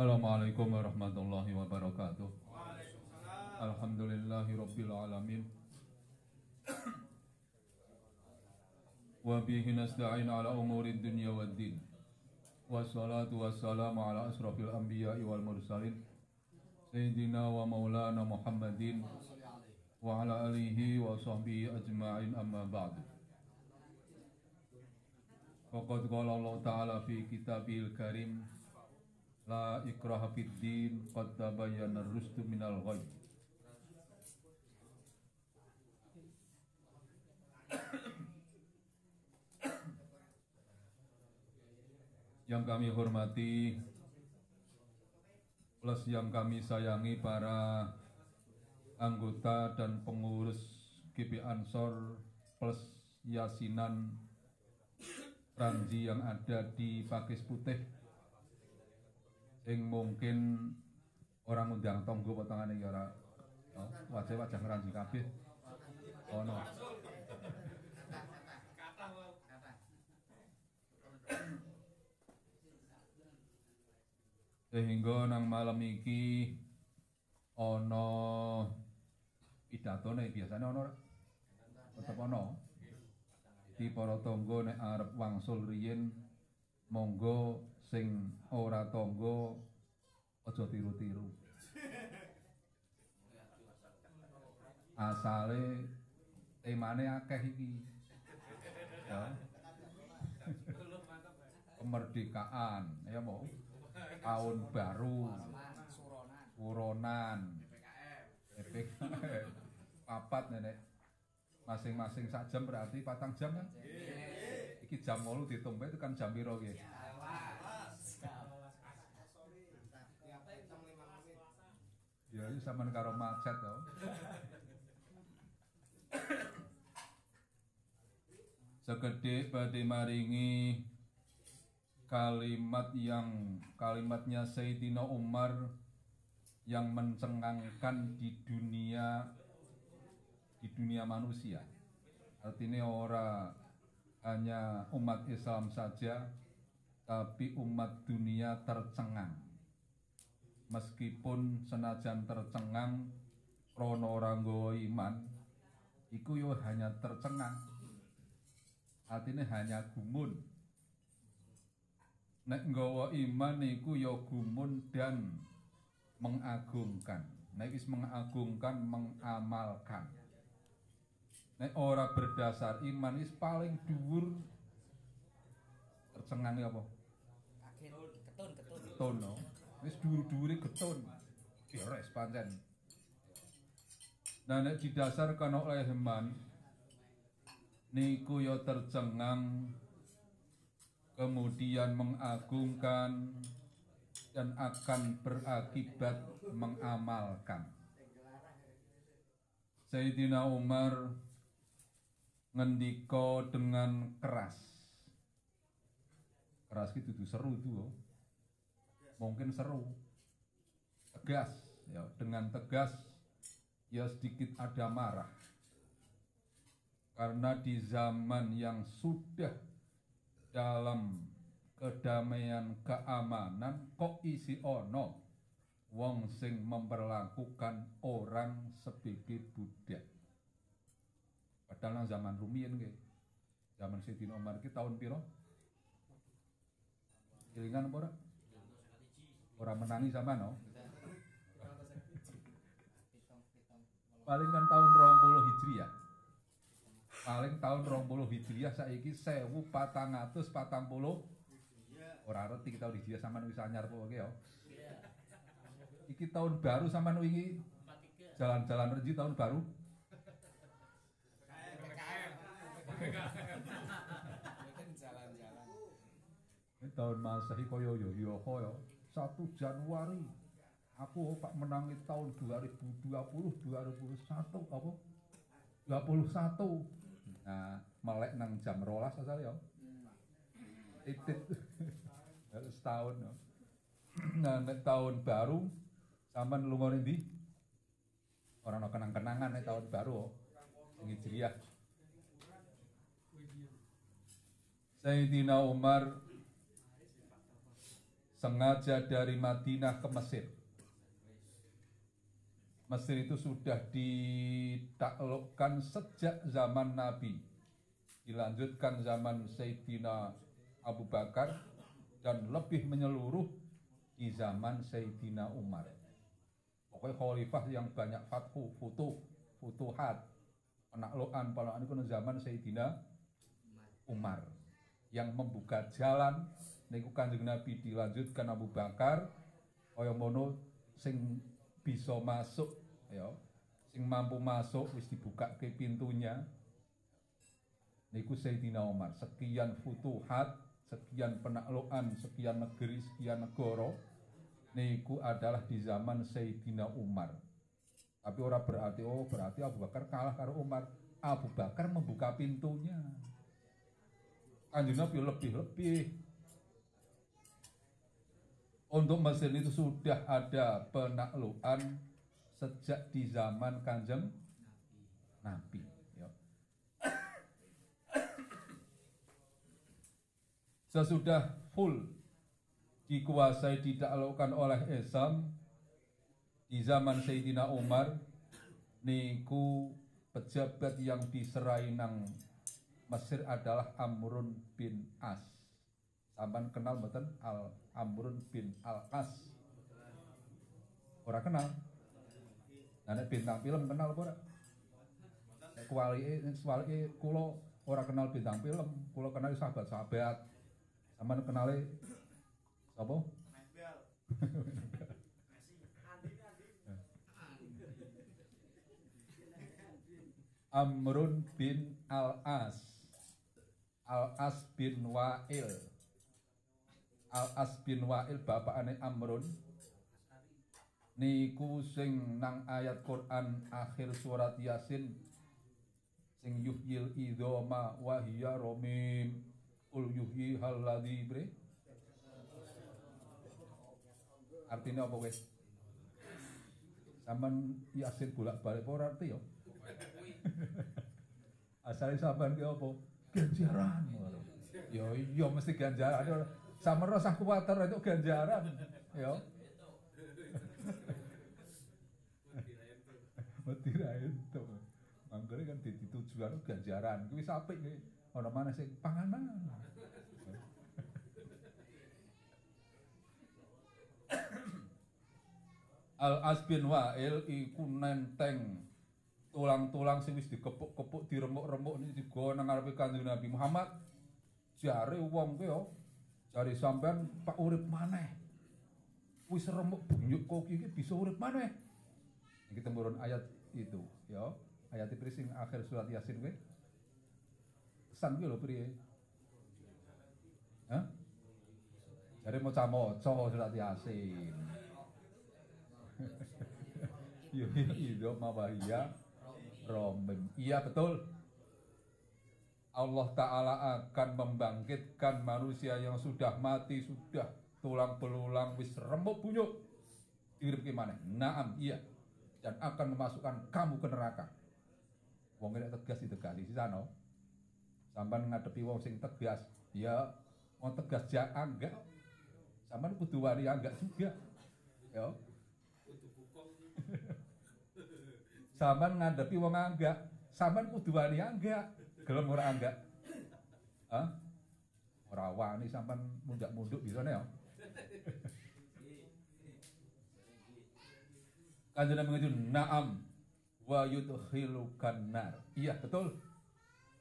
Assalamualaikum warahmatullahi wabarakatuh. Alhamdulillahi rabbil alamin. Wa bihi nasta'in ala umuri dunya wad din. Wassalatu wassalamu ala asrafil anbiya'i wal mursalin. Sayyidina wa maulana Muhammadin wa ala alihi wa sahbihi ajma'in amma ba'du. Faqad qala Allah Ta'ala fi kitabil karim La ikraha fid din qad tabayyana ar-rusdu minal ghayy. Yang kami hormati plus yang kami sayangi para anggota dan pengurus GP Ansor plus Yasinan Ranji yang ada di Pakis Putih sing mungkin orang undang tonggo potongane ya ora oh, wajah-wajah ngeranji kabeh. Ono. Sehingga nang malam iki ono pidatone biasanya ono ora? tetep ono? Di para tonggo nek arep wangsul riyin monggo sing ora tonggo aja tiru-tiru. Asale temane akeh iki. Ya. Kemerdekaan ya mau tahun baru. Suronan PPKM papat nenek. Masing-masing sak jam berarti patang jam kan? Iki jam 8 dihitung itu kan jam piro nggih Ya ini sama karo macet to. Segede badhe maringi kalimat yang kalimatnya Sayyidina Umar yang mencengangkan di dunia di dunia manusia. Artinya ora hanya umat Islam saja, tapi umat dunia tercengang. Meskipun senajan tercengang, krono ranggo iman, iku yo hanya tercengang. Artinya hanya gumun. Nek nggawa iman iku yo gumun dan mengagungkan. Nek wis mengagungkan, mengamalkan. Nek ora berdasar iman is paling dhuwur tercengang ya apa? Ketun, ketun. Getun no. Wis dhuwur-dhuwure getun. Beres pancen. Nah nek didasarkan oleh iman niku ya tercengang kemudian mengagungkan dan akan berakibat mengamalkan. Sayyidina Umar ngendika dengan keras. Keras itu tuh seru tuh. Mungkin seru. Tegas ya, dengan tegas ya sedikit ada marah. Karena di zaman yang sudah dalam kedamaian keamanan kok isi ono wong sing memperlakukan orang sebagai budak. Padahal zaman rumiyin nggih. Zaman Sayyidina Umar ki tahun piro? Kelingan apa ora? Ora menangi sama no? Paling kan tahun 20 Hijriah. Paling tahun 20 Hijriah saiki 1440 ora ngerti kita Hijriah sampean wis anyar apa ya. Iki tahun baru sampean wingi jalan-jalan reji tahun baru. Jalan-jalan. Ini tahun Masehi koyo yo yo koyo 1 Januari. Aku Pak menangi tahun 2020 2021 apa? 21. Nah, melek nang jam rolas asal ya. Itit. Setahun. ya. Nah, nek tahun baru sampean lunga ndi? Ora ana kenang-kenangan nek tahun baru. Sing Hijriah. Sayyidina Umar sengaja dari Madinah ke Mesir. Mesir itu sudah ditaklukkan sejak zaman Nabi. Dilanjutkan zaman Sayyidina Abu Bakar dan lebih menyeluruh di zaman Sayyidina Umar. Pokoknya khalifah yang banyak fathu, futuh, futuhat, penaklukan, penaklukan itu zaman Sayyidina Umar yang membuka jalan niku Kanjeng Nabi dilanjutkan Abu Bakar kaya mono sing bisa masuk ya sing mampu masuk wis dibuka ke pintunya. Niku Sayyidina Umar sekian futuhat sekian penaklukan sekian negeri sekian negara niku adalah di zaman Sayyidina Umar. Tapi orang berarti oh berarti Abu Bakar kalah karo Umar. Abu Bakar membuka pintunya. Kanjeng Nabi lebih-lebih untuk Mesir itu sudah ada penaklukan sejak di zaman Kanjeng Nabi. Ya. Sesudah full dikuasai ditaklukkan oleh Islam di zaman Sayyidina Umar niku pejabat yang diserai nang Mesir adalah Amrun bin As. Sampan kenal mboten Al Amrun bin Al As. Ora kenal. Nah, bintang film kenal apa ora? Nek kualike kualike kula ora kenal bintang film, kula kenal sahabat-sahabat. Sampeyan kenale sapa? Amrun bin Al-As Al-As bin Wa'il Al-As bin Wa'il bapakane Amrun niku sing nang ayat Quran akhir surat Yasin sing yuhyil idoma wa hiya romim ul yuhyi halladzi bre artinya apa wes Saman Yasin bolak-balik ora arti yo Asale sampean ki apa? Ganjaran. Ya iya mesti ganjaran. Sama rasa kuwatir itu ganjaran. Ya. Mati ra itu. Manggare kan di tujuan ganjaran. Kuwi apik ki. Ana mana sing panganan. Al Asbin Wa'il iku nenteng tulang-tulang sing wis dikepuk-kepuk diremuk-remuk ini digawa nang ngarepe Kanjeng Nabi Muhammad jare wong kuwi yo jare sampean Pak urip maneh wis remuk bunyuk koki iki bisa urip maneh iki temurun ayat itu yo ayat itu sing akhir surat Yasin kuwi pesan kuwi lho priye Hah? Jare maca-maca surat Yasin. Iya, iya, mawahiyah romim. Iya betul. Allah Ta'ala akan membangkitkan manusia yang sudah mati, sudah tulang belulang, wis remuk bunyuk. Dirip gimana? Naam, iya. Dan akan memasukkan kamu ke neraka. Wong ini tegas ditegasi di sana. Sampai ngadepi wong sing tegas, ya mau tegas ya enggak. Sampai kudu wari enggak juga. Ya. Sampean ngadepi wong anggak, sampean kudu wani anggak. Gelem ora anggak? Hah? Ora wani sampean mundak-munduk bisa ya. Kanjeng Nabi mengaji, "Na'am wa yudkhilukan nar." Iya, betul.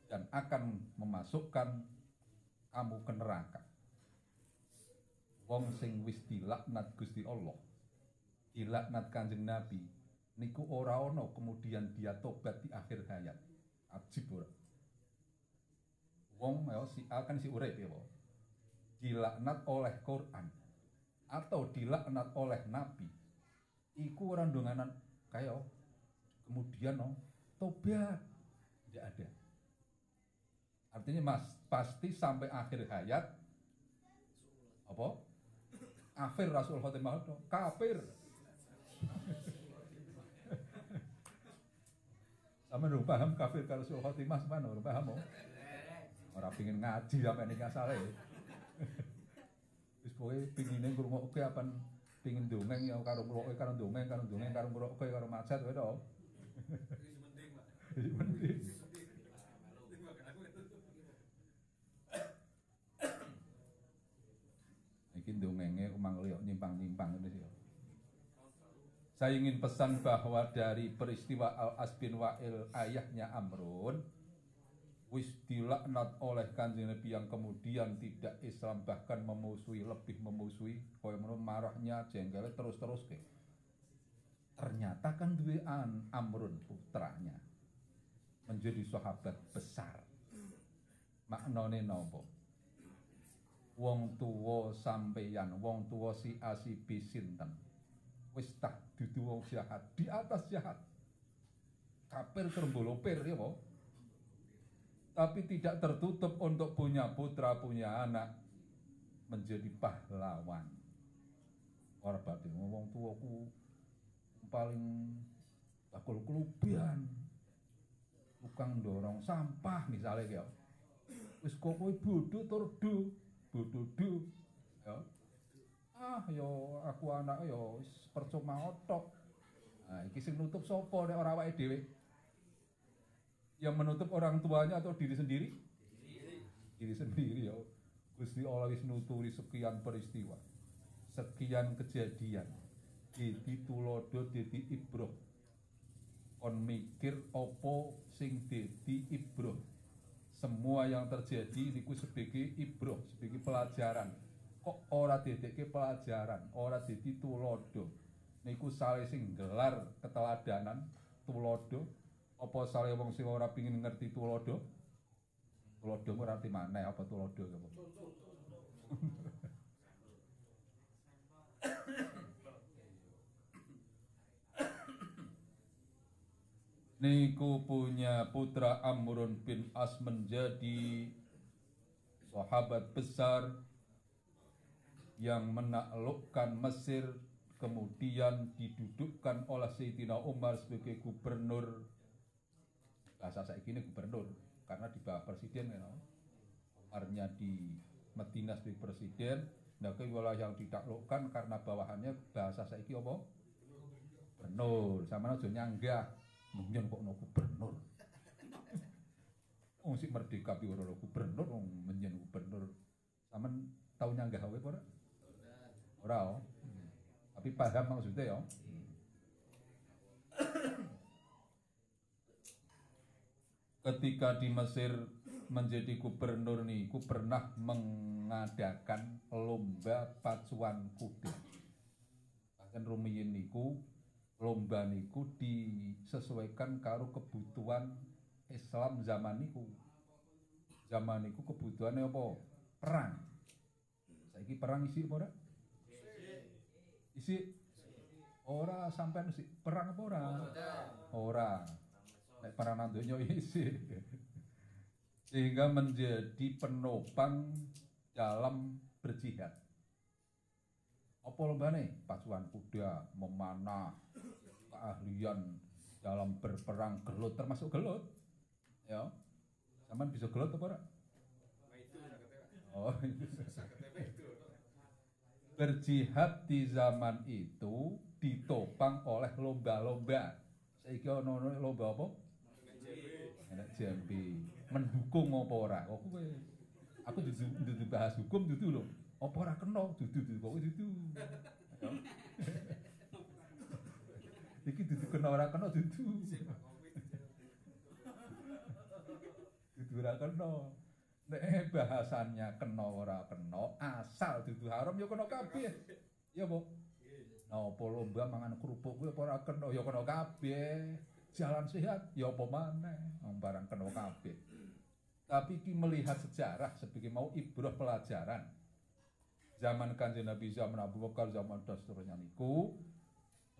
Dan akan memasukkan kamu ke neraka. Wong sing wis dilaknat Gusti Allah. Dilaknat Kanjeng Nabi, niku ora ono kemudian dia tobat di akhir hayat. Ajib ora. Wong ya si akan si urip ya. Dilaknat oleh Quran atau dilaknat oleh nabi. Iku orang donganan kaya kemudian no tobat tidak ada. Artinya mas pasti sampai akhir hayat apa? Akhir Rasul Khotimah kafir. Sama paham kafir kalau Rasul Khotimah sama paham oh? Orang pingin ngaji sampai ini nggak salah ya. Terus kowe pingine ngrungokke apa pingin dongeng ya karo ngrungokke karo dongeng karo dongeng karo ngrungokke karo macet kowe to. Penting. Iki dongenge kumang liok nyimpang-nyimpang ngene sih. Saya ingin pesan bahwa dari peristiwa Al-As bin Wa'il ayahnya Amrun wis dilaknat oleh kanjeng Nabi yang kemudian tidak Islam bahkan memusuhi lebih memusuhi. Menurut marahnya jengkelnya terus-terus ke. Ternyata kan duwe Amrun putranya. Menjadi sahabat besar. Maknane nopo? Wong tuwa sampeyan wong tuwa si A si B sinten? Wis tak dudu wong jahat di atas jahat. Kafir terbolopir ya po tapi tidak tertutup untuk punya putra punya anak menjadi pahlawan. Orang batin ngomong tuaku paling bakul kelubian tukang dorong sampah misalnya ya. Wis kok kowe bodoh tur do ya. Ah yo aku anak yo wis percuma otok. Nah iki sing nutup sapa nek ora awake dhewe yang menutup orang tuanya atau diri sendiri? Diri sendiri ya. Gusti Allah wis nuturi sekian peristiwa sekian kejadian. Dadi tulodo dadi ibroh kon mikir opo sing dadi ibroh semua yang terjadi niku sebagai ibroh sebagai pelajaran. Kok ora dedekke pelajaran? Ora dadi tulodo niku sale gelar keteladanan tulodo apa sale wong sing ora pengin ngerti tulodo tulodo ora arti maneh apa tulodo apa Niku punya putra Amrun bin As menjadi sahabat besar yang menaklukkan Mesir kemudian didudukkan oleh Sayyidina Umar sebagai gubernur bahasa saya ini gubernur karena di bawah presiden ya Umarnya di Medina sebagai presiden nah wilayah yang ditaklukkan karena bawahannya bahasa saya ini apa? gubernur sama aja nyanggah mungkin kok no gubernur Wong merdeka pi ora gubernur wong menyen gubernur sampean tau nyanggah wae ora? Ora. oh. Tapi paham maksudnya ya. Ketika di Mesir menjadi gubernur niku pernah mengadakan lomba pacuan kuda. Bahkan rumiyin niku lomba niku disesuaikan karo kebutuhan Islam zaman niku. Zaman niku kebutuhannya apa? Perang. Saiki perang isi apa ora? Isi ora sampean isi perang apa ora? Ora. Perang nang donya isi. Sehingga menjadi penopang dalam berjihad. Apa lombane? Pacuan kuda, memanah, keahlian dalam berperang gelut termasuk gelut. Ya. Sampean bisa gelut apa ora? Oh, berjihad di zaman itu ditopang oleh lomba-lomba. Ana ono lomba apa? Enak jambi. Mendukung apa ora? Kok kowe aku dudu bahas hukum dudu lho. Apa ora kena? Dudu dudu kok dudu. Iki dudu kena ora kena dudu. Dudu ora kena. Nek bahasannya kena ora kena, asal dudu haram ya kena kabeh. Ya, Bu. Napa lomba mangan kerupuk kuwi apa ora kena ya kena kabeh. Jalan sehat ya apa maneh, barang kena kabeh. Tapi ki melihat sejarah sebagai mau ibrah pelajaran. Zaman Kanjeng Nabi zaman Abu Bakar zaman dan niku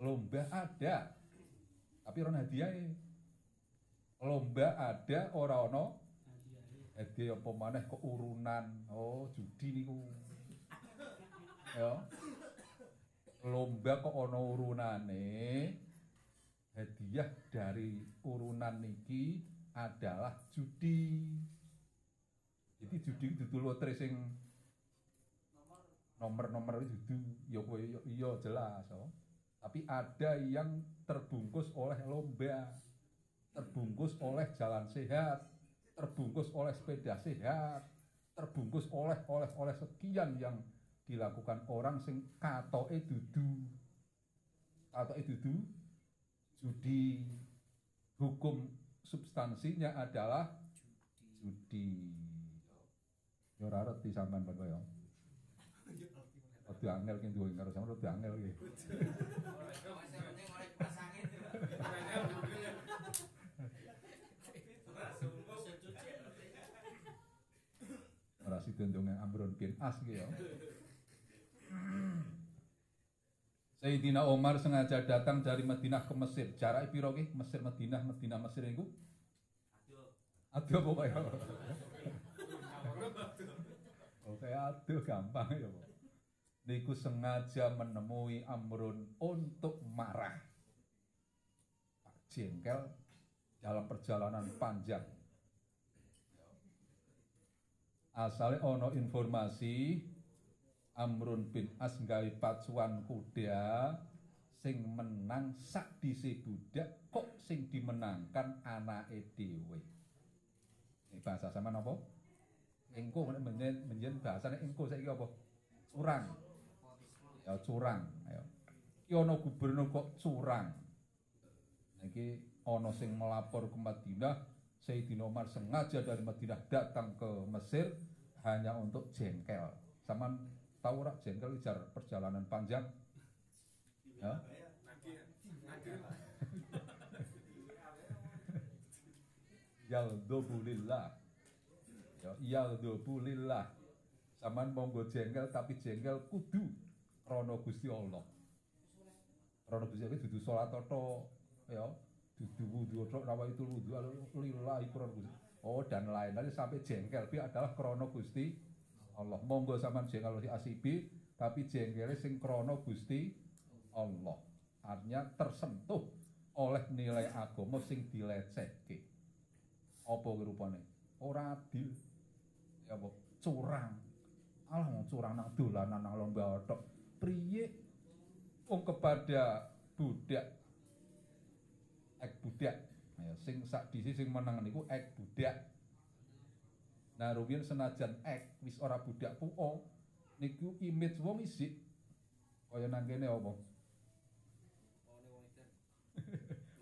lomba ada. Tapi ora hadiah. Lomba ada ora ono hadiah apa maneh kok urunan. Oh, judi niku. Ya. Lomba kok ono urunane. Hadiah dari urunan niki adalah judi. Jadi judi dudu lotre sing nomor-nomor itu ya kowe ya iya jelas oh. Tapi ada yang terbungkus oleh lomba, terbungkus oleh jalan sehat, terbungkus oleh sepeda sehat, terbungkus oleh oleh oleh sekian yang dilakukan orang sing katoke dudu katoke dudu judi hukum substansinya adalah judi yo ora reti sampean Pak ya Rada angel ki duwe karo sampean rada angel ki. Ora Amron bin As ki. Sayyidina Umar sengaja datang dari Madinah ke Mesir. Jarak piro ki? Mesir Madinah, Madinah Mesir niku? Aduh apa ya? Oke, aduh gampang ya, Pak. Niku sengaja menemui Amrun untuk marah. Pak Jengkel dalam perjalanan panjang. Asalnya ono informasi Amrun bin As gawe pacuan kuda sing menang sak dise budak kok sing dimenangkan anake dhewe. Ini bahasa sama napa? Engko menjen menjen bahasane engko saiki apa? Curang. Ya curang, ayo. Iki ana gubernur kok curang. Iki ana sing melapor ke Madinah, Sayyidina Umar sengaja dari Madinah datang ke Mesir hanya untuk jengkel. Sama tahu rak jengkel jar perjalanan panjang? Ya. Yaldobu lillah. Ya, yaldobu lillah. Saman monggo jengkel tapi jengkel kudu krana Gusti Allah. Krana Gusti Allah dudu salat tok ya, dudu wudu tok rawa itu wudu lillahi Gusti. Oh dan lain-lain sampai jengkel bi adalah krana Gusti Allah. Monggo sampean jengkel si asibi tapi jengkele sing krana Gusti Allah. Artinya tersentuh oleh nilai agama sing dilecehke. Apa rupane? Ora adil. Ya apa? Curang. Alah wong curang nang dolanan nang lomba tok. Priye wong kepada budak ek budak ya sing sak disi sing menang niku ek budak nah rumiyin senajan ek wis ora budak puo niku image wong isik kaya nang kene apa?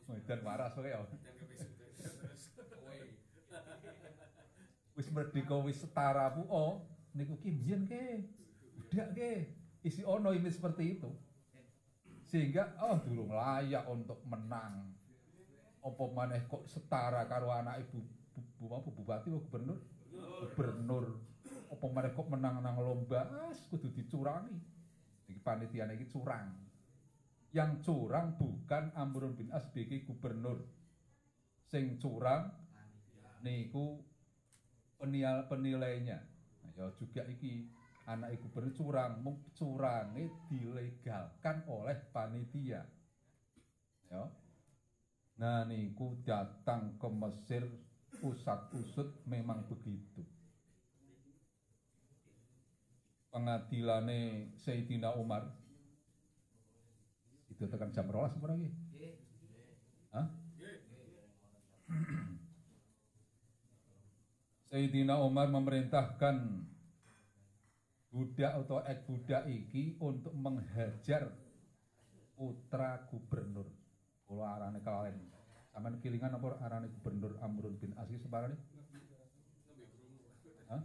Medan waras kowe ya. wis merdeka wis setara puo niku ki mbiyen ke? Budak ke? Isi ono image seperti itu. Sehingga oh durung layak untuk menang. Apa maneh kok setara karo anak ibu bu, bu, apa bupati apa gubernur gubernur. Apa kok menang nang lomba? As kudu dicurangi. Iki panitia iki curang. Yang curang bukan Amrun bin As gubernur. Sing curang niku penilai penilainya. Nah, ya juga iki anak gubernur curang. Mung curange dilegalkan oleh panitia. Ya. Nah niku datang ke Mesir pusat usut memang begitu. Pengadilane Sayyidina Umar itu tekan jam rolas apa lagi? Hah? Sayyidina Umar memerintahkan budak atau ek budak iki untuk menghajar putra gubernur Kulo arane. Sampeyan kilingan apa arane Gubernur Amrun bin Aziz separane? Hah?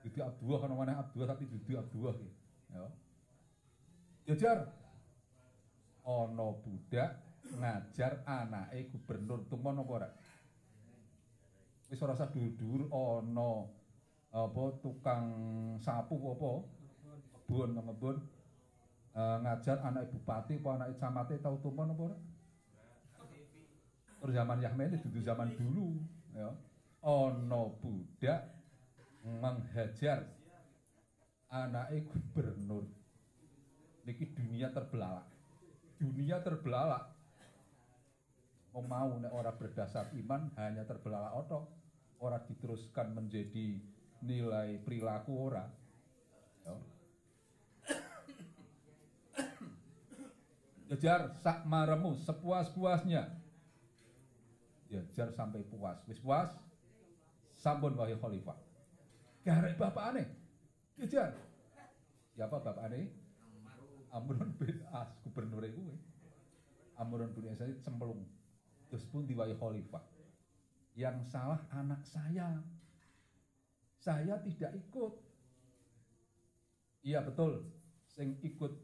Abdullah kan mana Abdullah tapi dudu Abdullah iki. Ya. Jajar. Ana budak ngajar anake gubernur tumon apa ora? Wis dur-dur ana apa tukang sapu apa? Kebun ngebun. Uh, ngajar anak bupati apa anak camate tau tumon apa ora? Terus zaman Yahmeni itu zaman dulu ya. Ono budak menghajar anak gubernur niki dunia terbelalak dunia terbelalak mau mau nek orang berdasar iman hanya terbelalak otok Orang diteruskan menjadi nilai perilaku orang. ya. kejar sak sepuas-puasnya Jejar sampai puas. Wis puas? Sampun wahai khalifah. Garek bapak aneh. Jejar. Siapa bapak aneh? Amrun bin As, gubernur itu. Amrun bin As cemplung. Terus pun diwahi khalifah. Yang salah anak saya. Saya tidak ikut. Iya betul. Sing ikut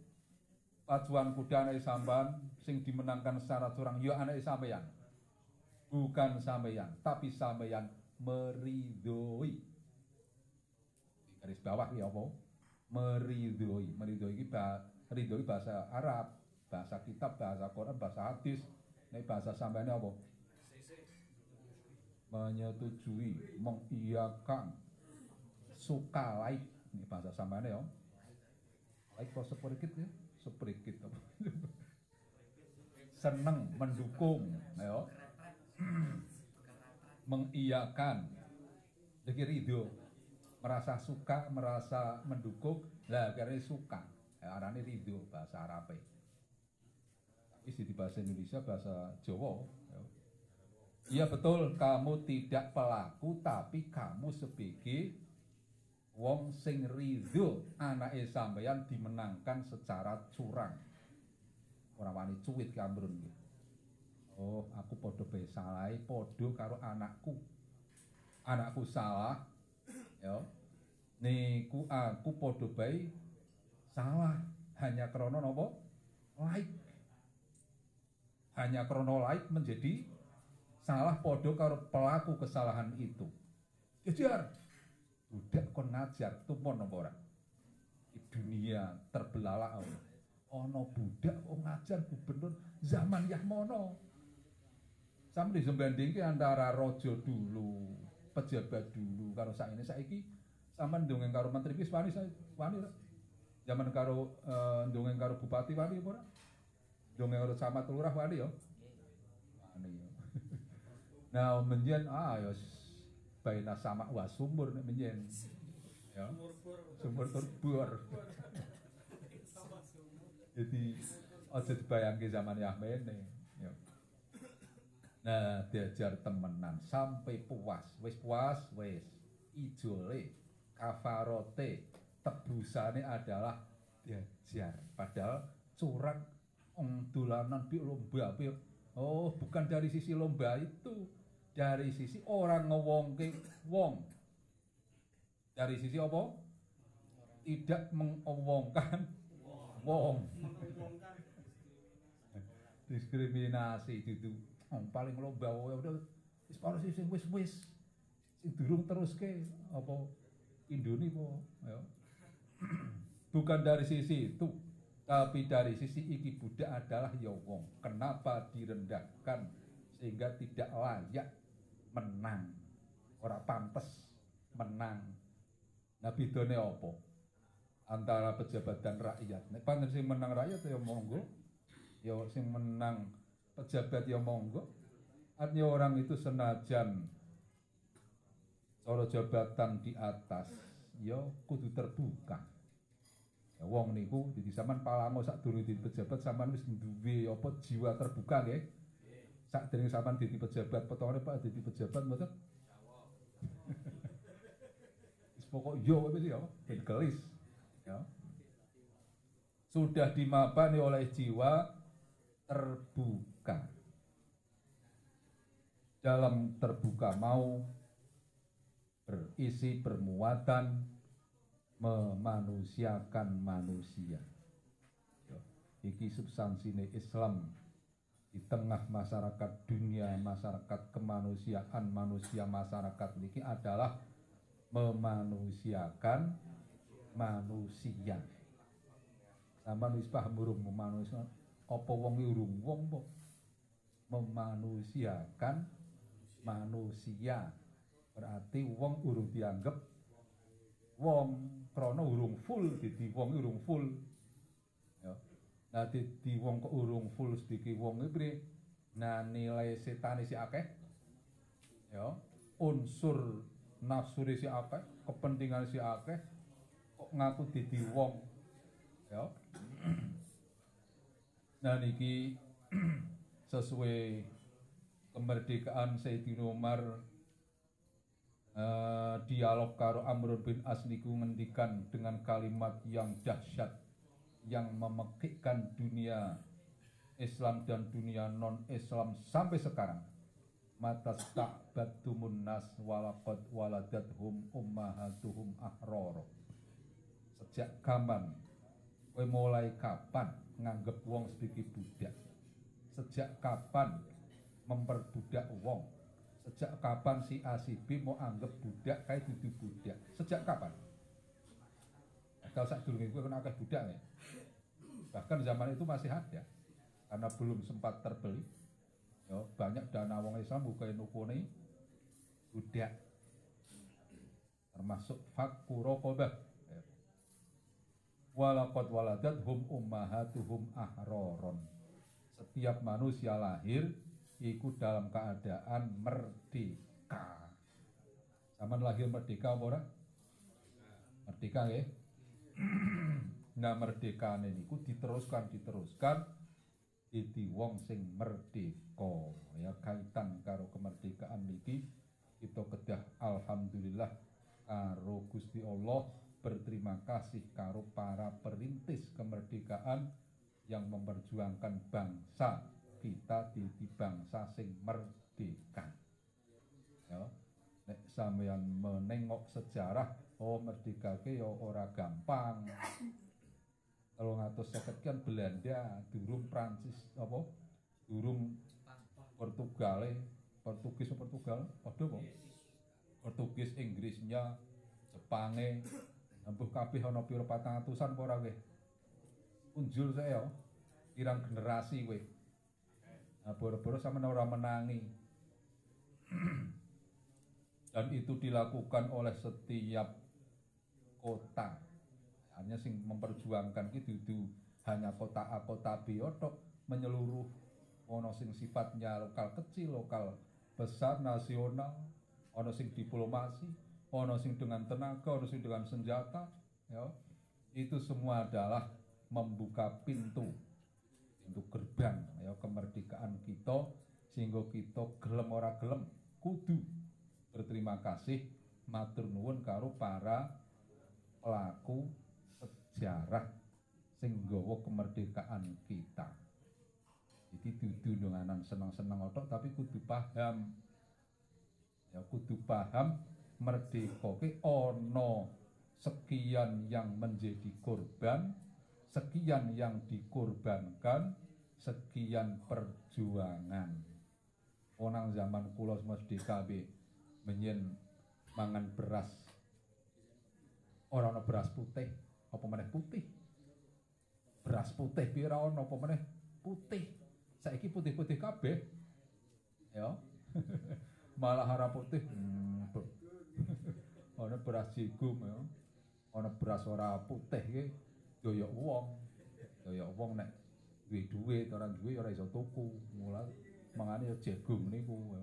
pacuan kuda anak samban, sing dimenangkan secara curang, ya anak sampeyan. Bukan sampeyan, tapi sampeyan meridoi. Di garis bawah ya apa? Meridoi. Meridoi ini ridoi bahasa Arab, bahasa kitab, bahasa Quran, bahasa hadis. Ini bahasa sampeyan apa? Menyetujui, mengiyakan, suka like. Ini bahasa sampeyan ya. Like kok seperikit ya? Seperikit apa? Seneng, mendukung, ya. Mengiyakan. Jadi ridho merasa suka merasa mendukung lah karena suka. Ya, arane ridho bahasa Arab tapi di bahasa Indonesia bahasa Jawa ya. iya betul kamu tidak pelaku tapi kamu sebagai wong sing ridho. Anake sampeyan dimenangkan secara curang. Ora wani cuwit gitu Oh, aku podo bae salah, podo karo anakku. Anakku salah, ya. Niku aku podo bae salah hanya krono nopo like. Hanya krono like menjadi salah podo karo pelaku kesalahan itu. Kejar. Budak kon ngajar tumon nopo dunia terbelalak ono budak kok ngajar gubernur zaman Yahmono sampai disembandingke antara rojo dulu, pejabat dulu karo sak ini saiki sampean ndongeng karo menteri wis wani wani Zaman karo uh, ndongeng karo bupati wani apa ora? Ndongeng karo camat lurah wani ya. Wani ya. nah, menjen ah ya baina sama wa sumur nek menjen. Ya. Sumur turbur. Jadi aja dibayangke zaman Yahmene. Nah, diajar temenan sampai puas. Wis puas, wis. Ijole, kafarote, tebusane adalah diajar. Padahal curang dolanan bi lomba bi. Oh, bukan dari sisi lomba itu, dari sisi orang ngewongke wong. Dari sisi apa? Tidak mengowongkan wong. Diskriminasi itu oh, paling lomba oh, ya udah wis para sing wis-wis sing durung teruske apa Indoni po ya. Bukan dari sisi itu, tapi dari sisi iki budak adalah ya wong. Kenapa direndahkan sehingga tidak layak menang. Ora pantes menang. Nah bidone apa? Antara pejabat dan rakyat. Nek pantes sing menang rakyat ya monggo. Ya sing menang pejabat ya monggo. Artinya orang itu senajan cara jabatan di atas ya kudu terbuka. Ya wong niku dadi sampean palango sak durung dadi pejabat sampean wis duwe apa jiwa terbuka nggih. Sak dereng sampean dadi pejabat petone Pak dadi pejabat mboten? Pokok yo wis ya ben. Ya. Sudah dimabani oleh jiwa terbuka. Dalam terbuka mau berisi bermuatan memanusiakan manusia. Iki substansine Islam di tengah masyarakat dunia, masyarakat kemanusiaan manusia masyarakat ini adalah memanusiakan manusia. Sampai wis paham urung memanusia apa wong urung wong memanusiakan manusia. Berarti wong urung dianggap wong krana urung full dadi wong urung full. Ya. Nah wong kok urung full sediki wong iki nah nilai setan si akeh. Ya. Unsur nafsu si akeh kepentingan si akeh kok ngaku dadi wong. Ya. Nah niki sesuai kemerdekaan Sayyidina Umar eh, dialog karo Amr bin As niku ngendikan dengan kalimat yang dahsyat yang memekikkan dunia Islam dan dunia non Islam sampai sekarang. Mata ta'batumun nas walaqad waladathum ummahatuhum ahroro sejak kapan? Mulai kapan nganggep wong sebagai budak sejak kapan memperbudak wong? Sejak kapan si A si B mau anggap budak kayak dudu budak? Sejak kapan? Kalau saat dulu gue kena akeh budak ya bahkan zaman itu masih ada. Karena belum sempat terbeli. Ya, banyak dana wong Islam buka nukuni budak. Termasuk fakku rokobah. Walakot waladat hum ummahatuhum ahroron setiap manusia lahir ikut dalam keadaan merdeka. Zaman lahir merdeka apa merdeka ya nah merdeka niku diteruskan diteruskan jadi wong sing merdeka. Ya kaitan karo kemerdekaan niki kita kedah alhamdulillah karo Gusti Allah berterima kasih karo para perintis kemerdekaan yang memperjuangkan bangsa kita di, di bangsa sing merdeka. Ya. Nek sampeyan menengok sejarah oh merdeka ke ya ora gampang. kalau ngatus seket kan Belanda durung Prancis apa? Durung Portugal Portugis Portugal? Padha apa? Portugis Inggrisnya Jepange ambuh kabeh ana pira 400-an apa ora unjul saya pirang generasi kowe. Nah, boro-boro sama ora menangi. Dan itu dilakukan oleh setiap kota. Hanya sing memperjuangkan ki dudu hanya kota A kota B. Otok menyeluruh ono sing sifatnya lokal kecil lokal besar nasional ono sing diplomasi ono sing dengan tenaga ono sing dengan senjata ya. Itu semua adalah membuka pintu pintu gerbang ya kemerdekaan kita sehingga kita gelem ora gelem kudu berterima kasih matur nuwun karo para pelaku sejarah sing nggawa kemerdekaan kita. Jadi dudu donganan seneng-seneng otok tapi kudu paham. Ya kudu paham merdeka ke ono sekian yang menjadi korban, sekian yang dikorbankan, sekian perjuangan. Onang zaman kula merdeka be menyen mangan beras. Orang beras putih, apa meneh putih? Beras putih pira ono apa meneh putih? Saiki putih-putih kabeh. Ya. Malah harap putih hmm, ono beras jagung ya. Ono beras ora putih doyok wong doyok wong nek duwe duit ora duwe ora iso tuku mulai mangane ya jagung niku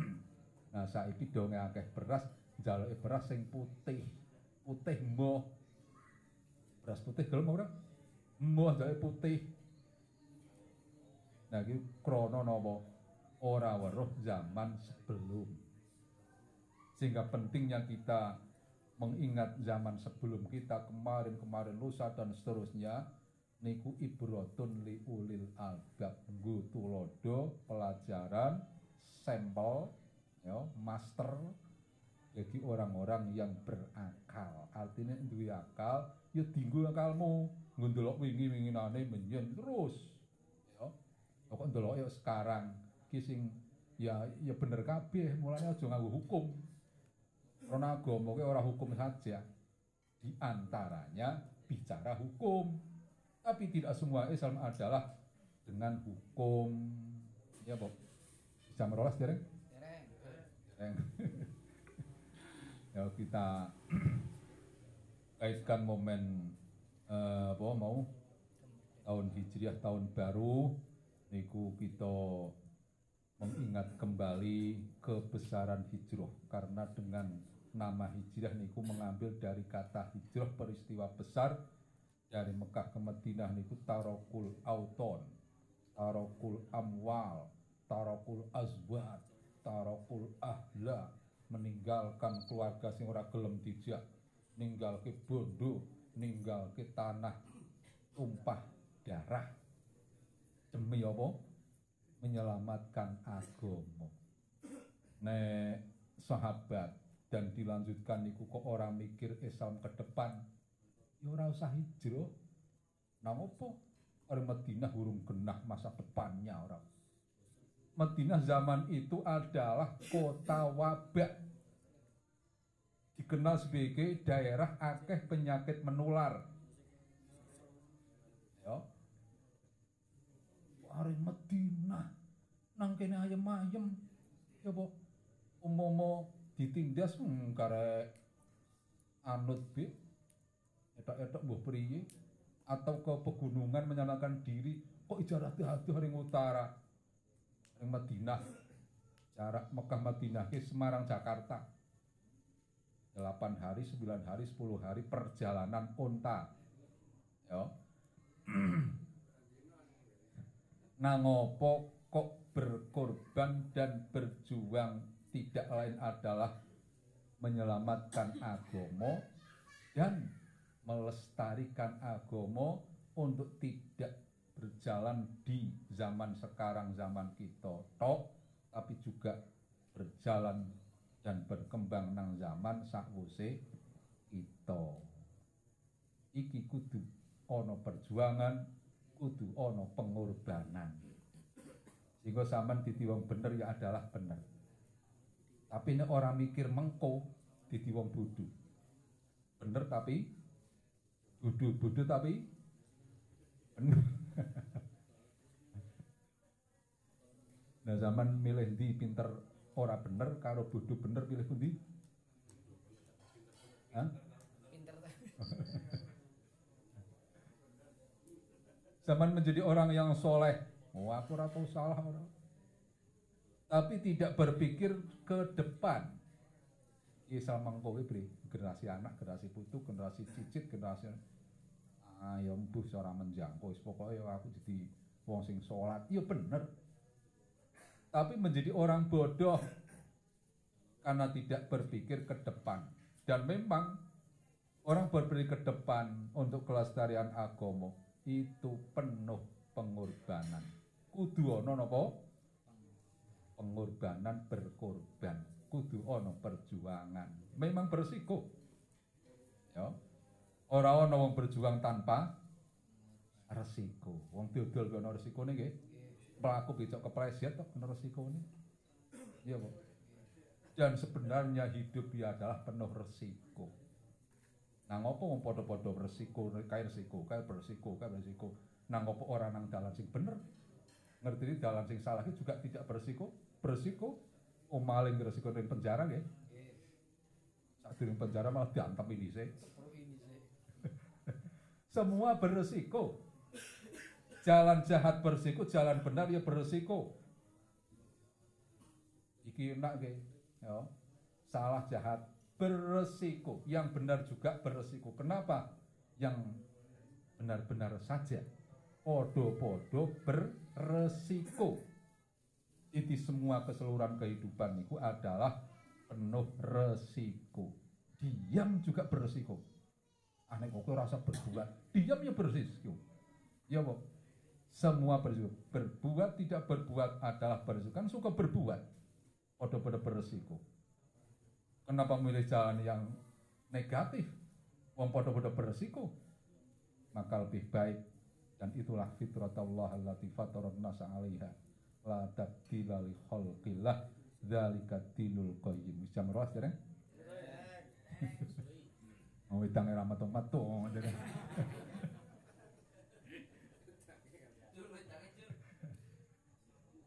nah saiki donge akeh beras njaluke beras sing putih putih mbah beras putih gelem ora? Mbah jae putih. Nah iki krana napa? Ora weruh zaman sebelum. Sehingga pentingnya kita mengingat zaman sebelum kita kemarin-kemarin lusa dan seterusnya niku ibratun li ulil albab. Nggo tulodo pelajaran sampel ya master bagi orang-orang yang berakal. Artinya duwe akal ya dinggo akalmu. Ngundelok wingi-winginane menyen terus ya. Kok ndelok ya sekarang? Ki sing ya ya bener kabeh mulane aja nganggo hukum karena agama ki ora hukum saja. Di antaranya bicara hukum. Tapi tidak semua Islam adalah dengan hukum. Ya Bob. Bisa merolas dereng? Dereng. ya kita kaitkan momen eh, apa mau? Tahun hijriah tahun baru niku kita mengingat kembali kebesaran hijrah. Karena dengan nama hijrah niku mengambil dari kata hijrah peristiwa besar dari Mekah ke Madinah niku tarokul auton tarokul amwal, tarokul azwat, tarokul ahla, meninggalkan keluarga sing ora gelem dijak, ninggalke bondo, ninggalke tanah tumpah darah. Demi apa? Menyelamatkan agama. Nek sahabat dan dilanjutkan niku kok orang mikir Islam ke depan, ya ora usah hijrah. Nang opo? Orang Madinah urung genah masa depannya orang. Madinah zaman itu adalah kota wabak. Dikenal sebagai daerah akeh penyakit menular. Ya. Hari Madinah nang kene ayem-ayem. Ya apa? Umomo ditindas hmm, karek anut be. Etok-etok mbuh priye atau ke pegunungan menyalakan diri kok ijarah hati hari utara? Yang Madinah jarak Mekah Madinah ke Semarang Jakarta. 8 hari, 9 hari, 10 hari perjalanan onta. Ya nangopo kok berkorban dan berjuang tidak lain adalah menyelamatkan agomo dan melestarikan agama untuk tidak berjalan di zaman sekarang zaman kita. Tok tapi juga berjalan dan berkembang nang zaman sakwuse kita. Iki kudu ono perjuangan kudu ono pengorbanan. Sehingga zaman ditiwong bener ya adalah bener tapi ini orang mikir mengko ditiwong bodoh bener tapi bodoh-bodoh tapi bener. nah zaman milih di pinter ora bener karo bodoh bener pilih pundi? Hah? Pinter Zaman menjadi orang yang soleh, oh aku ora salah orang. Tapi tidak berpikir ke depan. Isal mangkowe beri generasi anak, generasi putu, generasi cicit, generasi ah ya mbuh ora menjangkau. Wis pokoke ya aku jadi wong sing salat. Ya bener. Tapi menjadi orang bodoh karena tidak berpikir ke depan. Dan memang orang berpikir ke depan untuk kelestarian agama itu penuh pengorbanan. Kudu ana napa pengorbanan berkorban kudu ana perjuangan memang bersiko ya Ora ana wong berjuang tanpa resiko. Wong dodol ki ana resikone nggih. Pelaku becok kepleset kok ana resikone. Iya, Bu. Dan sebenarnya hidup ya adalah penuh resiko. Nah, ngopo wong padha-padha resiko, kae resiko, kae beresiko, kae beresiko. Nah, ngopo ora nang dalan sing bener? Ngerti dalan sing salah juga tidak beresiko, beresiko. Oh maling resiko ning penjara nggih. Saat penjara malah diantem ini sih. Semua beresiko. Jalan jahat beresiko, jalan benar ya beresiko. Iki enak ke, ya. Salah jahat beresiko, yang benar juga beresiko. Kenapa? Yang benar-benar saja podo-podo beresiko. Itu semua keseluruhan kehidupan itu adalah penuh resiko. Diam juga beresiko. Aneh kok rasa berbuat diam ya berisiko ya bu semua berisiko berbuat tidak berbuat adalah berisiko kan suka berbuat pada-pada berisiko kenapa memilih jalan yang negatif? Wong pada-pada berisiko maka lebih baik dan itulah fitratullah allati fataran nasa 'alaiha la tabdila li khalqillah dzalika dinul qayyim jam roh dereng Oh, wedang era.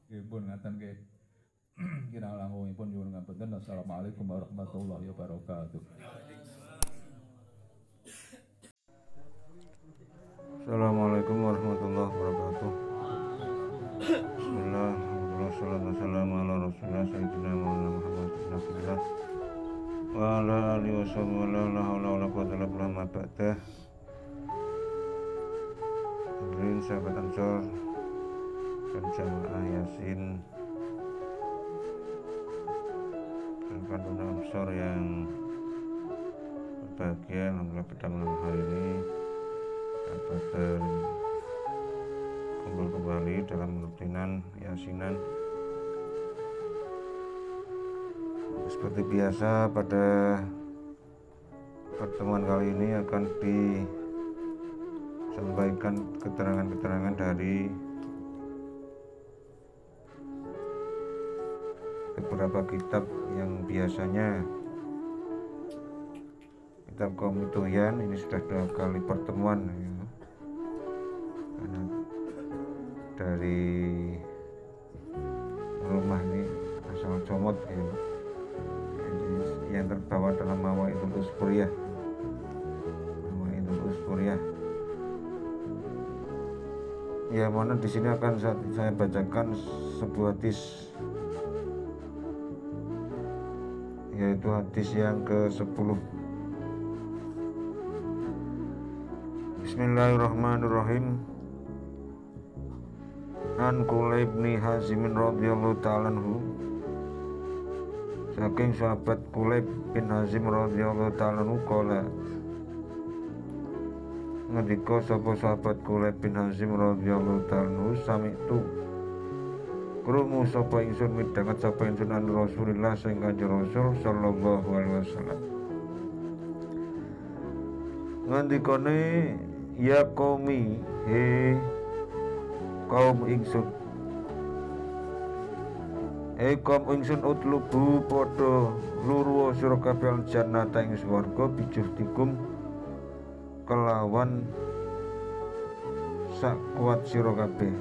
Nggih pun ngaten nggih. Kira langkungipun nyuwun ngapunten. Assalamualaikum warahmatullahi wabarakatuh. Assalamualaikum warahmatullahi wabarakatuh. Bismillah, alhamdulillah, wassalamu ala rasulullah, sayyidina maulana Muhammad bin Abdullah wa ala alihi wa sahbihi wa la hawla wa la quwwata illa billah ma ba'da. Hadirin sahabat Ansor jamaah Yasin rekan Unsur yang berbahagia alhamdulillah pada malam hari ini dapat kembali dalam rutinan yasinan. Seperti biasa pada pertemuan kali ini akan disampaikan keterangan-keterangan dari beberapa kitab yang biasanya kitab komituyan ini sudah dua kali pertemuan ya. karena dari rumah ini asal comot ya. yang terbawa dalam mawa itu uspuriyah mawa itu uspuriyah ya mana di sini akan saya, saya bacakan sebuah hadis yaitu hadis yang ke-10 Bismillahirrahmanirrahim. An Kulaib bin Hazimin radhiyallahu ta'ala Saking sahabat Kulaib bin Hazim radhiyallahu ta'ala kala Ngendika sapa sahabat Kulaib bin Hazim radhiyallahu ta'ala sami tu Krungu sapa ingsun midhanget sapa ingsun an Rasulillah sing Kanjeng Rasul sallallahu alaihi wasallam. Ngandikane ya qaumi he kaum ingsun Eh kaum ingsun utlubu luru sira kabeh jannata ing swarga bijuhtikum kelawan sak kuat sira kabeh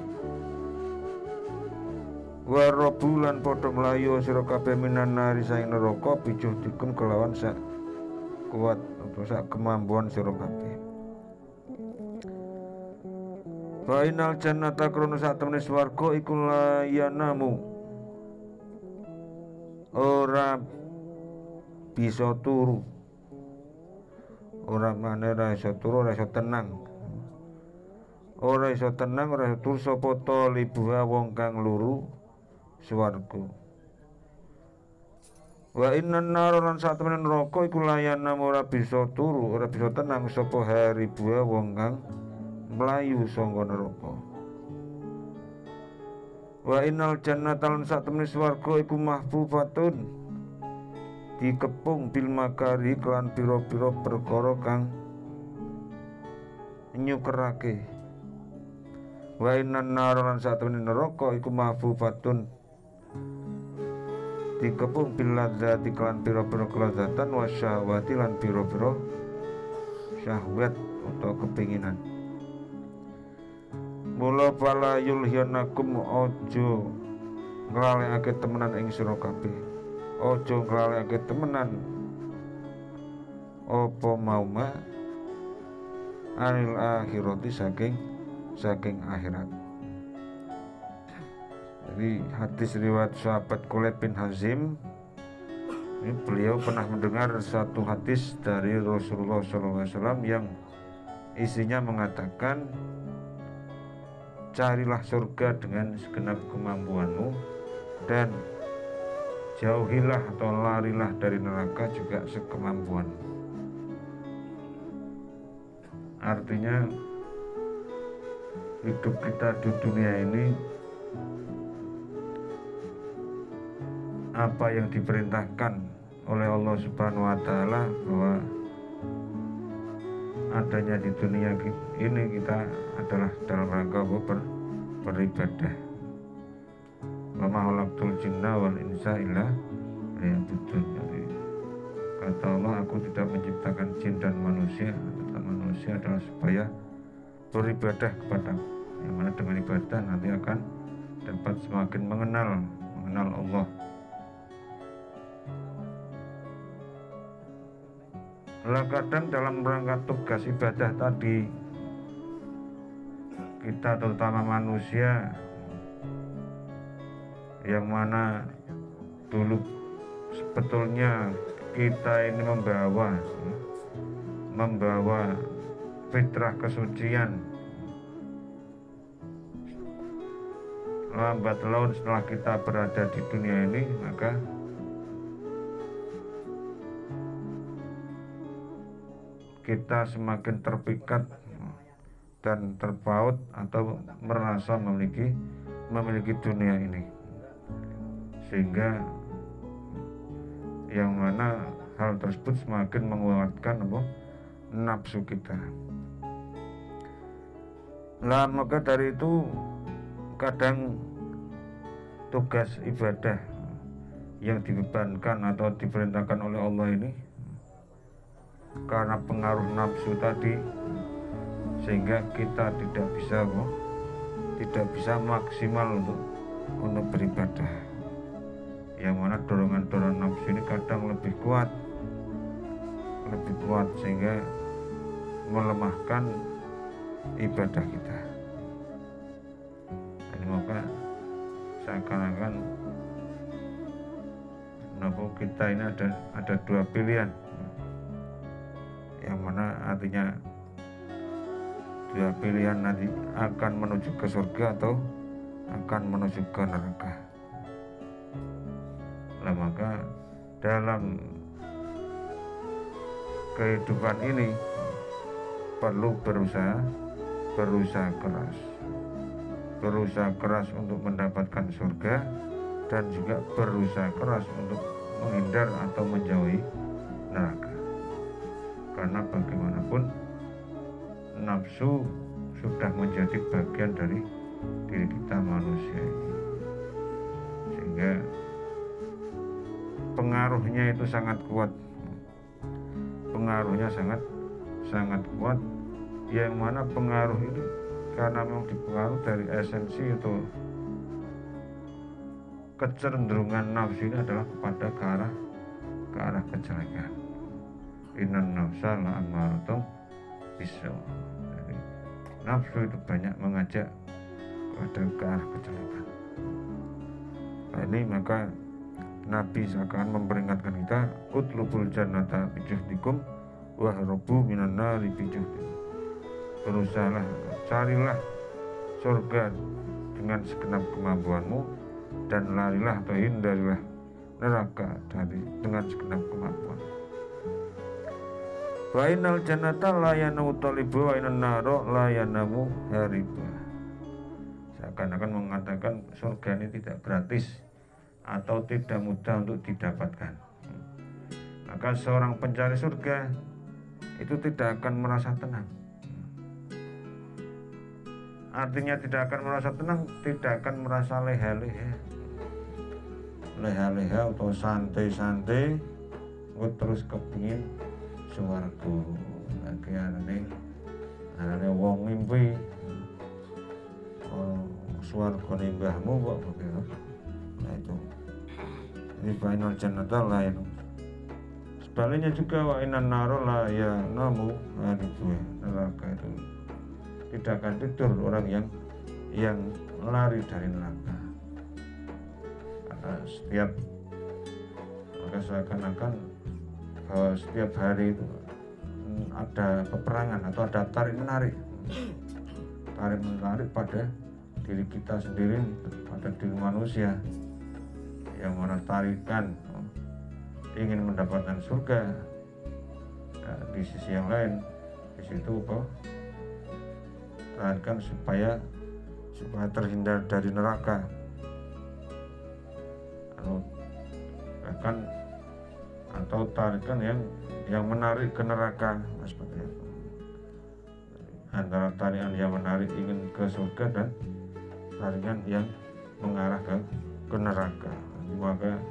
Warobu lan padha mlayu sira kabeh minan nari saing neraka bijuh dikum kelawan sak kuat sak kemampuan sira kabeh. Fainal jannata krono sak temene swarga iku layanamu. Ora bisa turu. Ora maneh ora iso turu, ora iso tenang. Ora iso tenang, ora iso turu sapa to libuha wong kang luru swarga wa inna nar lan sak temen neraka iku layana ora bisa turu ora bisa tenang sapa hari buah wong kang mlayu saka neraka. Wa innal jannata lan sak temen swarga iku mahfufatun. Dikepung bil makari kelan pira-pira perkara kang nyukerake. Wa inna nar lan sak temen neraka iku mahfufatun. Dikepung biladzati kelan pira-pira kelazatan wa syahwati lan pira-pira syahwat atau kepinginan mula pala yulhiyanakum ojo nglalekake temenan ing sira kabeh. Ojo nglalekake temenan. Apa mauma anil akhirati saking saking akhirat. Jadi hadis riwayat sahabat Kulet bin Hazim ini beliau pernah mendengar satu hadis dari Rasulullah SAW yang isinya mengatakan carilah surga dengan segenap kemampuanmu dan jauhilah atau larilah dari neraka juga sekemampuan artinya hidup kita di dunia ini apa yang diperintahkan oleh Allah Subhanahu wa taala bahwa adanya di dunia ini kita adalah dalam rangka ber, beribadah. Wa ma jinna wal insa illa. Jadi kata Allah aku tidak menciptakan jin dan manusia, tetapi manusia adalah supaya beribadah kepada yang mana dengan ibadah nanti akan dapat semakin mengenal mengenal Allah Lah kadang dalam rangka tugas ibadah tadi kita terutama manusia yang mana dulu sebetulnya kita ini membawa membawa fitrah kesucian. Lambat laun setelah kita berada di dunia ini maka kita semakin terpikat dan terpaut atau merasa memiliki memiliki dunia ini. Sehingga yang mana hal tersebut semakin menguatkan apa nafsu kita. Lah maka dari itu kadang tugas ibadah yang dibebankan atau diperintahkan oleh Allah ini karena pengaruh nafsu tadi sehingga kita tidak bisa kok tidak bisa maksimal untuk untuk beribadah. Yang mana dorongan-dorongan nafsu ini kadang lebih kuat lebih kuat sehingga melemahkan ibadah kita. Dan maka seakan-akan kita ini ada ada dua pilihan yang mana artinya dua pilihan nanti akan menuju ke surga atau akan menuju ke neraka. Nah, maka dalam kehidupan ini perlu berusaha berusaha keras berusaha keras untuk mendapatkan surga dan juga berusaha keras untuk menghindar atau menjauhi neraka karena bagaimanapun nafsu sudah menjadi bagian dari diri kita manusia sehingga pengaruhnya itu sangat kuat. Pengaruhnya sangat sangat kuat. Yang mana pengaruh itu karena memang dipengaruhi dari esensi atau kecenderungan nafsu ini adalah kepada ke arah ke arah kejelekan inan nafsa la amaratum bisa. Jadi, nafsu itu banyak mengajak kepada ke arah kejelekan. Nah, ini maka Nabi seakan memperingatkan kita utlubul jannata bijuhdikum wahrobu minan nari bijuhdikum berusahalah carilah surga dengan segenap kemampuanmu dan larilah atau hindarilah neraka dari dengan segenap kemampuan Wa innal jannata la yanamu wa innan naro la yanamu hariba. Seakan-akan mengatakan surga ini tidak gratis atau tidak mudah untuk didapatkan. Maka seorang pencari surga itu tidak akan merasa tenang. Artinya tidak akan merasa tenang, tidak akan merasa leha-leha. Leha-leha atau santai-santai, terus kepingin suwarga lagi anane anane wong mimpi. Oh, suwarga mbahmu kok begitu? Nah itu. Ini final jannata lain sebaliknya juga wa inan naro la ya namu. Itu ya neraka itu. Tidak akan tidur orang yang yang lari dari neraka. Karena setiap maka seakan-akan bahwa setiap hari itu hmm, ada peperangan atau ada tarik menarik. Tarik menarik pada diri kita sendiri pada diri manusia. Yang tarikan oh, ingin mendapatkan surga. Nah, di sisi yang lain di situ kok tarikan supaya supaya terhindar dari neraka. Bahkan atau tarikan yang yang menarik ke neraka. Nah, seperti itu. Antara tarikan yang menarik ingin ke surga dan tarikan yang mengarah ke, ke neraka. Maka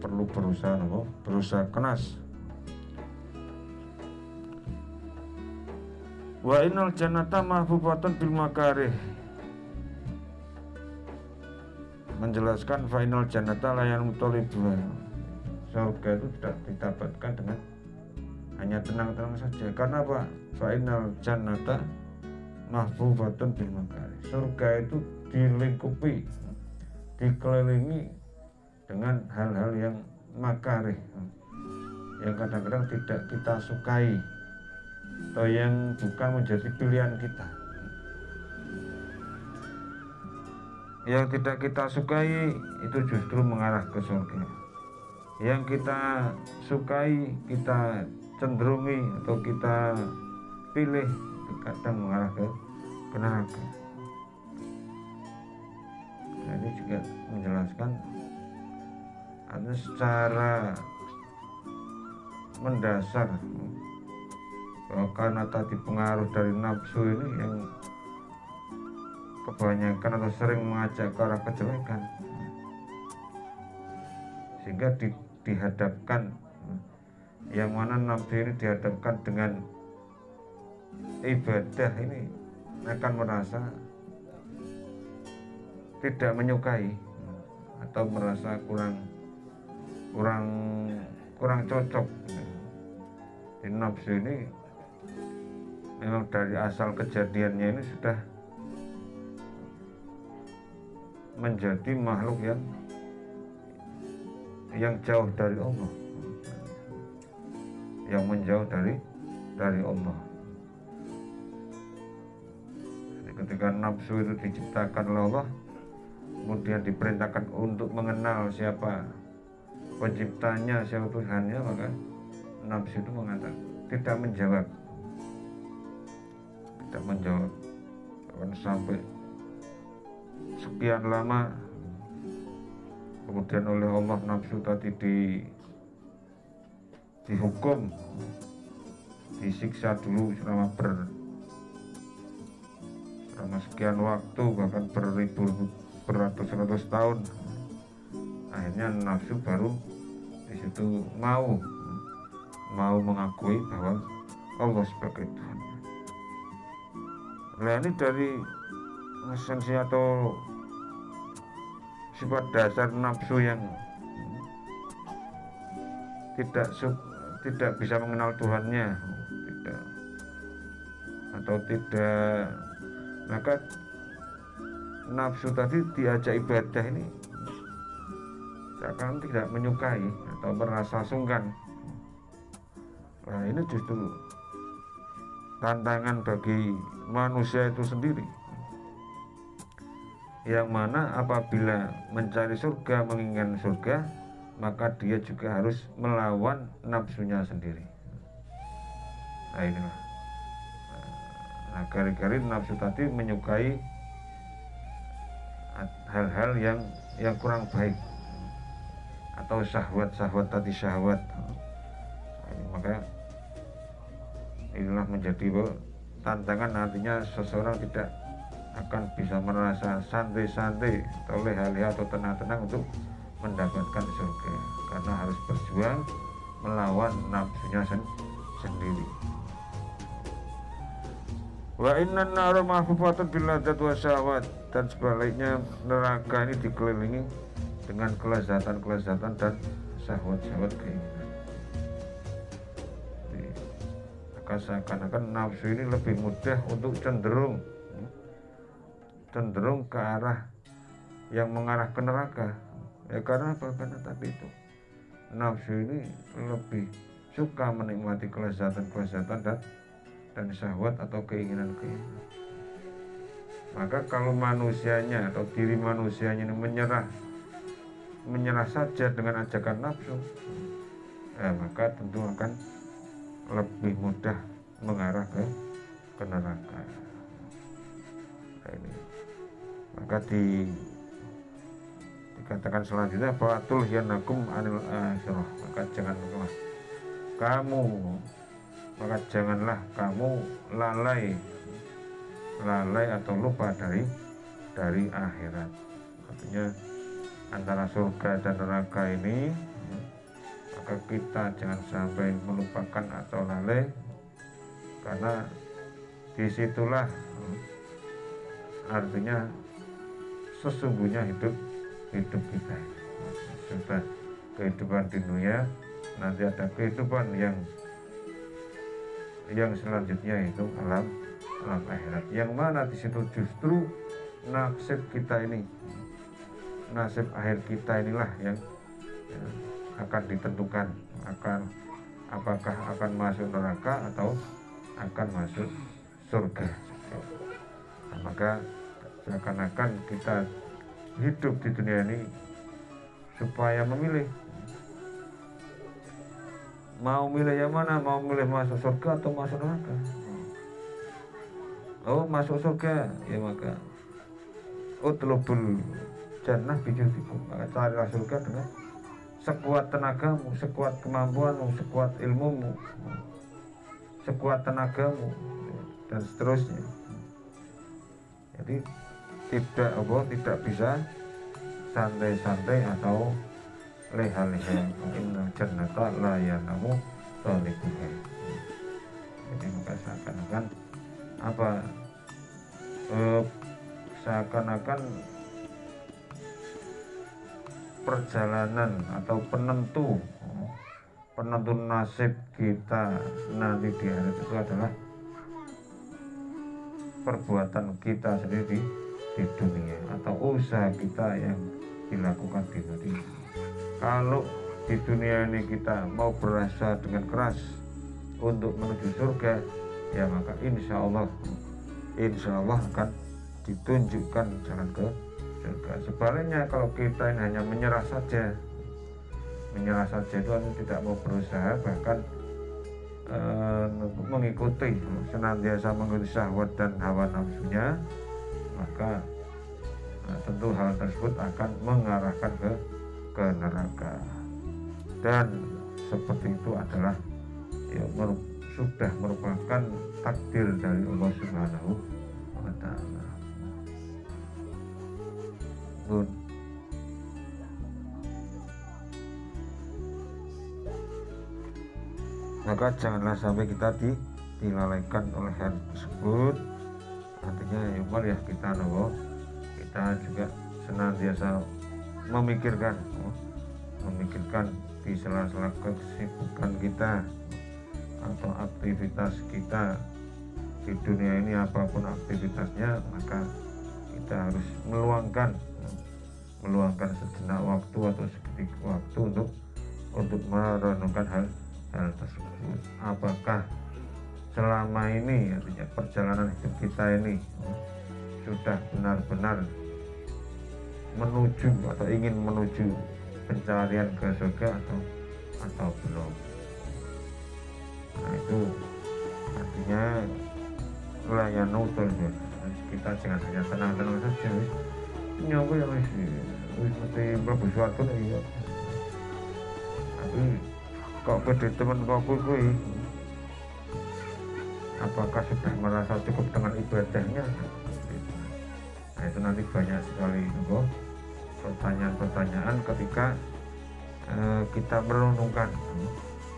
perlu berusaha nopo berusaha keras. Wa inal jannata mahbubatun bil makarih. Menjelaskan final jannata layan mutolibah surga itu tidak didapatkan dengan hanya tenang-tenang saja. Karena apa? Final jannata mahbubatun bil makari surga itu dilingkupi dikelilingi dengan hal-hal yang makarih yang kadang-kadang tidak kita sukai atau yang bukan menjadi pilihan kita. Yang tidak kita sukai itu justru mengarah ke surga yang kita sukai kita cenderungi atau kita pilih kadang mengarah ke, neraka nah, ini juga menjelaskan ada secara mendasar bahwa karena tadi pengaruh dari nafsu ini yang kebanyakan atau sering mengajak ke arah kejelekan. Sehingga di, dihadapkan yang mana nafsu ini dihadapkan dengan ibadah ini akan merasa tidak menyukai atau merasa kurang kurang kurang cocok. Di nafsu ini memang dari asal kejadiannya ini sudah menjadi makhluk yang yang jauh dari Allah. Yang menjauh dari dari Allah. Jadi ketika nafsu itu diciptakan oleh Allah kemudian diperintahkan untuk mengenal siapa penciptanya siapa Tuhannya maka nafsu itu mengatakan tidak menjawab. Tidak menjawab. Sampai sekian lama kemudian oleh Allah nafsu tadi di dihukum disiksa dulu selama ber selama sekian waktu bahkan beribu beratus-ratus tahun akhirnya nafsu baru di situ mau mau mengakui bahwa Allah sebagai Tuhan. Nah ini dari esensi atau sifat dasar nafsu yang tidak tidak bisa mengenal Tuhannya. Tidak. Atau tidak. Maka nafsu tadi diajak ibadah ini seakan tidak menyukai atau merasa sungkan. Nah ini justru tantangan bagi manusia itu sendiri yang mana apabila mencari surga menginginkan surga maka dia juga harus melawan nafsunya sendiri. Nah inilah. Nah gara-gara nafsu tadi menyukai hal-hal yang yang kurang baik atau syahwat-syahwat tadi syahwat. Nah, maka inilah menjadi tantangan nantinya seseorang tidak akan bisa merasa santai-santai atau leha-leha atau tenang-tenang untuk mendapatkan surga. Karena harus berjuang melawan nafsunya sen sendiri. Wa inna nara mahfufatun bil wa syahwat. Dan sebaliknya neraka ini dikelilingi dengan kelezatan-kelezatan dan syahwat-syahwat keinginan. Maka seakan-akan nafsu ini lebih mudah untuk cenderung cenderung ke arah yang mengarah ke neraka. Ya karena apa? Karena tadi itu nafsu ini lebih suka menikmati kelezatan-kelezatan dan dan syahwat atau keinginan-keinginan. Maka kalau manusianya atau diri manusianya ini menyerah menyerah saja dengan ajakan nafsu ya, maka tentu akan lebih mudah mengarah ke ke neraka. Ini maka di dikatakan selanjutnya fatul yanakum anil akhirah. Maka janganlah kamu maka janganlah kamu lalai lalai atau lupa dari dari akhirat. Artinya antara surga dan neraka ini maka kita jangan sampai melupakan atau lalai karena di situlah artinya sesungguhnya hidup hidup kita. Sudah kehidupan di dunia nanti ada kehidupan yang yang selanjutnya itu alam alam akhirat. Yang mana di situ justru nasib kita ini nasib akhir kita inilah yang ya, akan ditentukan. Akan apakah akan masuk neraka atau akan masuk surga. Nah, maka seakan-akan kita hidup di dunia ini supaya memilih. Mau milih yang mana? Mau milih masuk surga atau masuk neraka? Oh masuk surga. Ya maka utlubul jannah bijudikum maka carilah surga dengan sekuat tenagamu sekuat kemampuanmu sekuat ilmumu sekuat tenagamu dan seterusnya. Jadi tidak apa tidak bisa santai-santai atau leha-leha. Inna jannata la yanamu talikuha jadi maka seakan-akan apa eh, seakan-akan perjalanan atau penentu penentu nasib kita nanti di hari itu adalah perbuatan kita sendiri di dunia atau usaha kita yang dilakukan di dunia kalau di dunia ini kita mau berasa dengan keras untuk menuju surga ya maka insya Allah insya Allah akan ditunjukkan jalan ke surga. Sebaliknya kalau kita ini hanya menyerah saja menyerah saja itu tidak mau berusaha bahkan eh, mengikuti senantiasa mengikuti syahwat dan hawa nafsunya maka eh, tentu hal tersebut akan mengarahkan ke ke neraka dan seperti itu adalah ya, merupakan sudah merupakan takdir dari Allah Subhanahu wa taala. Maka janganlah sampai kita di, dilalaikan oleh hal tersebut. Artinya ya ya kita nopo kita juga senantiasa memikirkan memikirkan di sela-sela kesibukan kita atau aktivitas kita di dunia ini apa pun aktivitasnya maka kita harus meluangkan meluangkan sejenak waktu atau seketika waktu untuk untuk merenungkan hal hal tersebut. Apakah selama ini artinya perjalanan hidup kita ini sudah benar-benar menuju atau ingin menuju pencarian ke surga atau atau belum. Nah itu artinya layan nutul kita jangan hanya tenang-tenang saja nyoba ya wis? Wis mesti mlebu swarga iya tapi kok beda teman kok kuwi apakah sudah merasa cukup dengan ibadahnya? Nah itu nanti banyak sekali. Pertanyaan-pertanyaan ketika eh, kita merenungkan.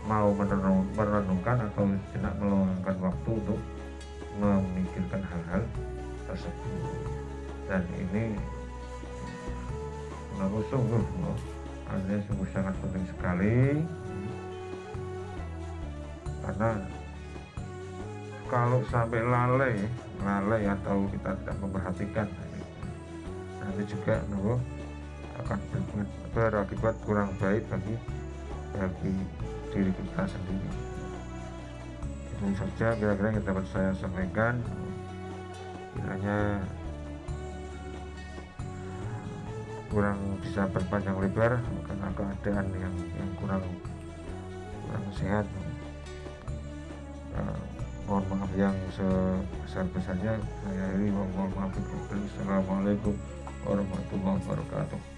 Mau merenung, merenungkan atau tidak meluangkan waktu untuk memikirkan hal-hal tersebut. Dan ini menurut sungguh loh, artinya sungguh sangat penting sekali. Karena kalau sampai lalai lalai atau kita tidak memperhatikan nanti juga nopo akan berakibat kurang baik bagi bagi diri kita sendiri. Itu saja kira-kira yang dapat saya sampaikan. Kiranya kurang bisa berpanjang lebar karena keadaan yang yang kurang kurang sehat. Uh, mohon maaf yang sebesar-besarnya. Saya ini mohon maaf. Assalamualaikum warahmatullahi wabarakatuh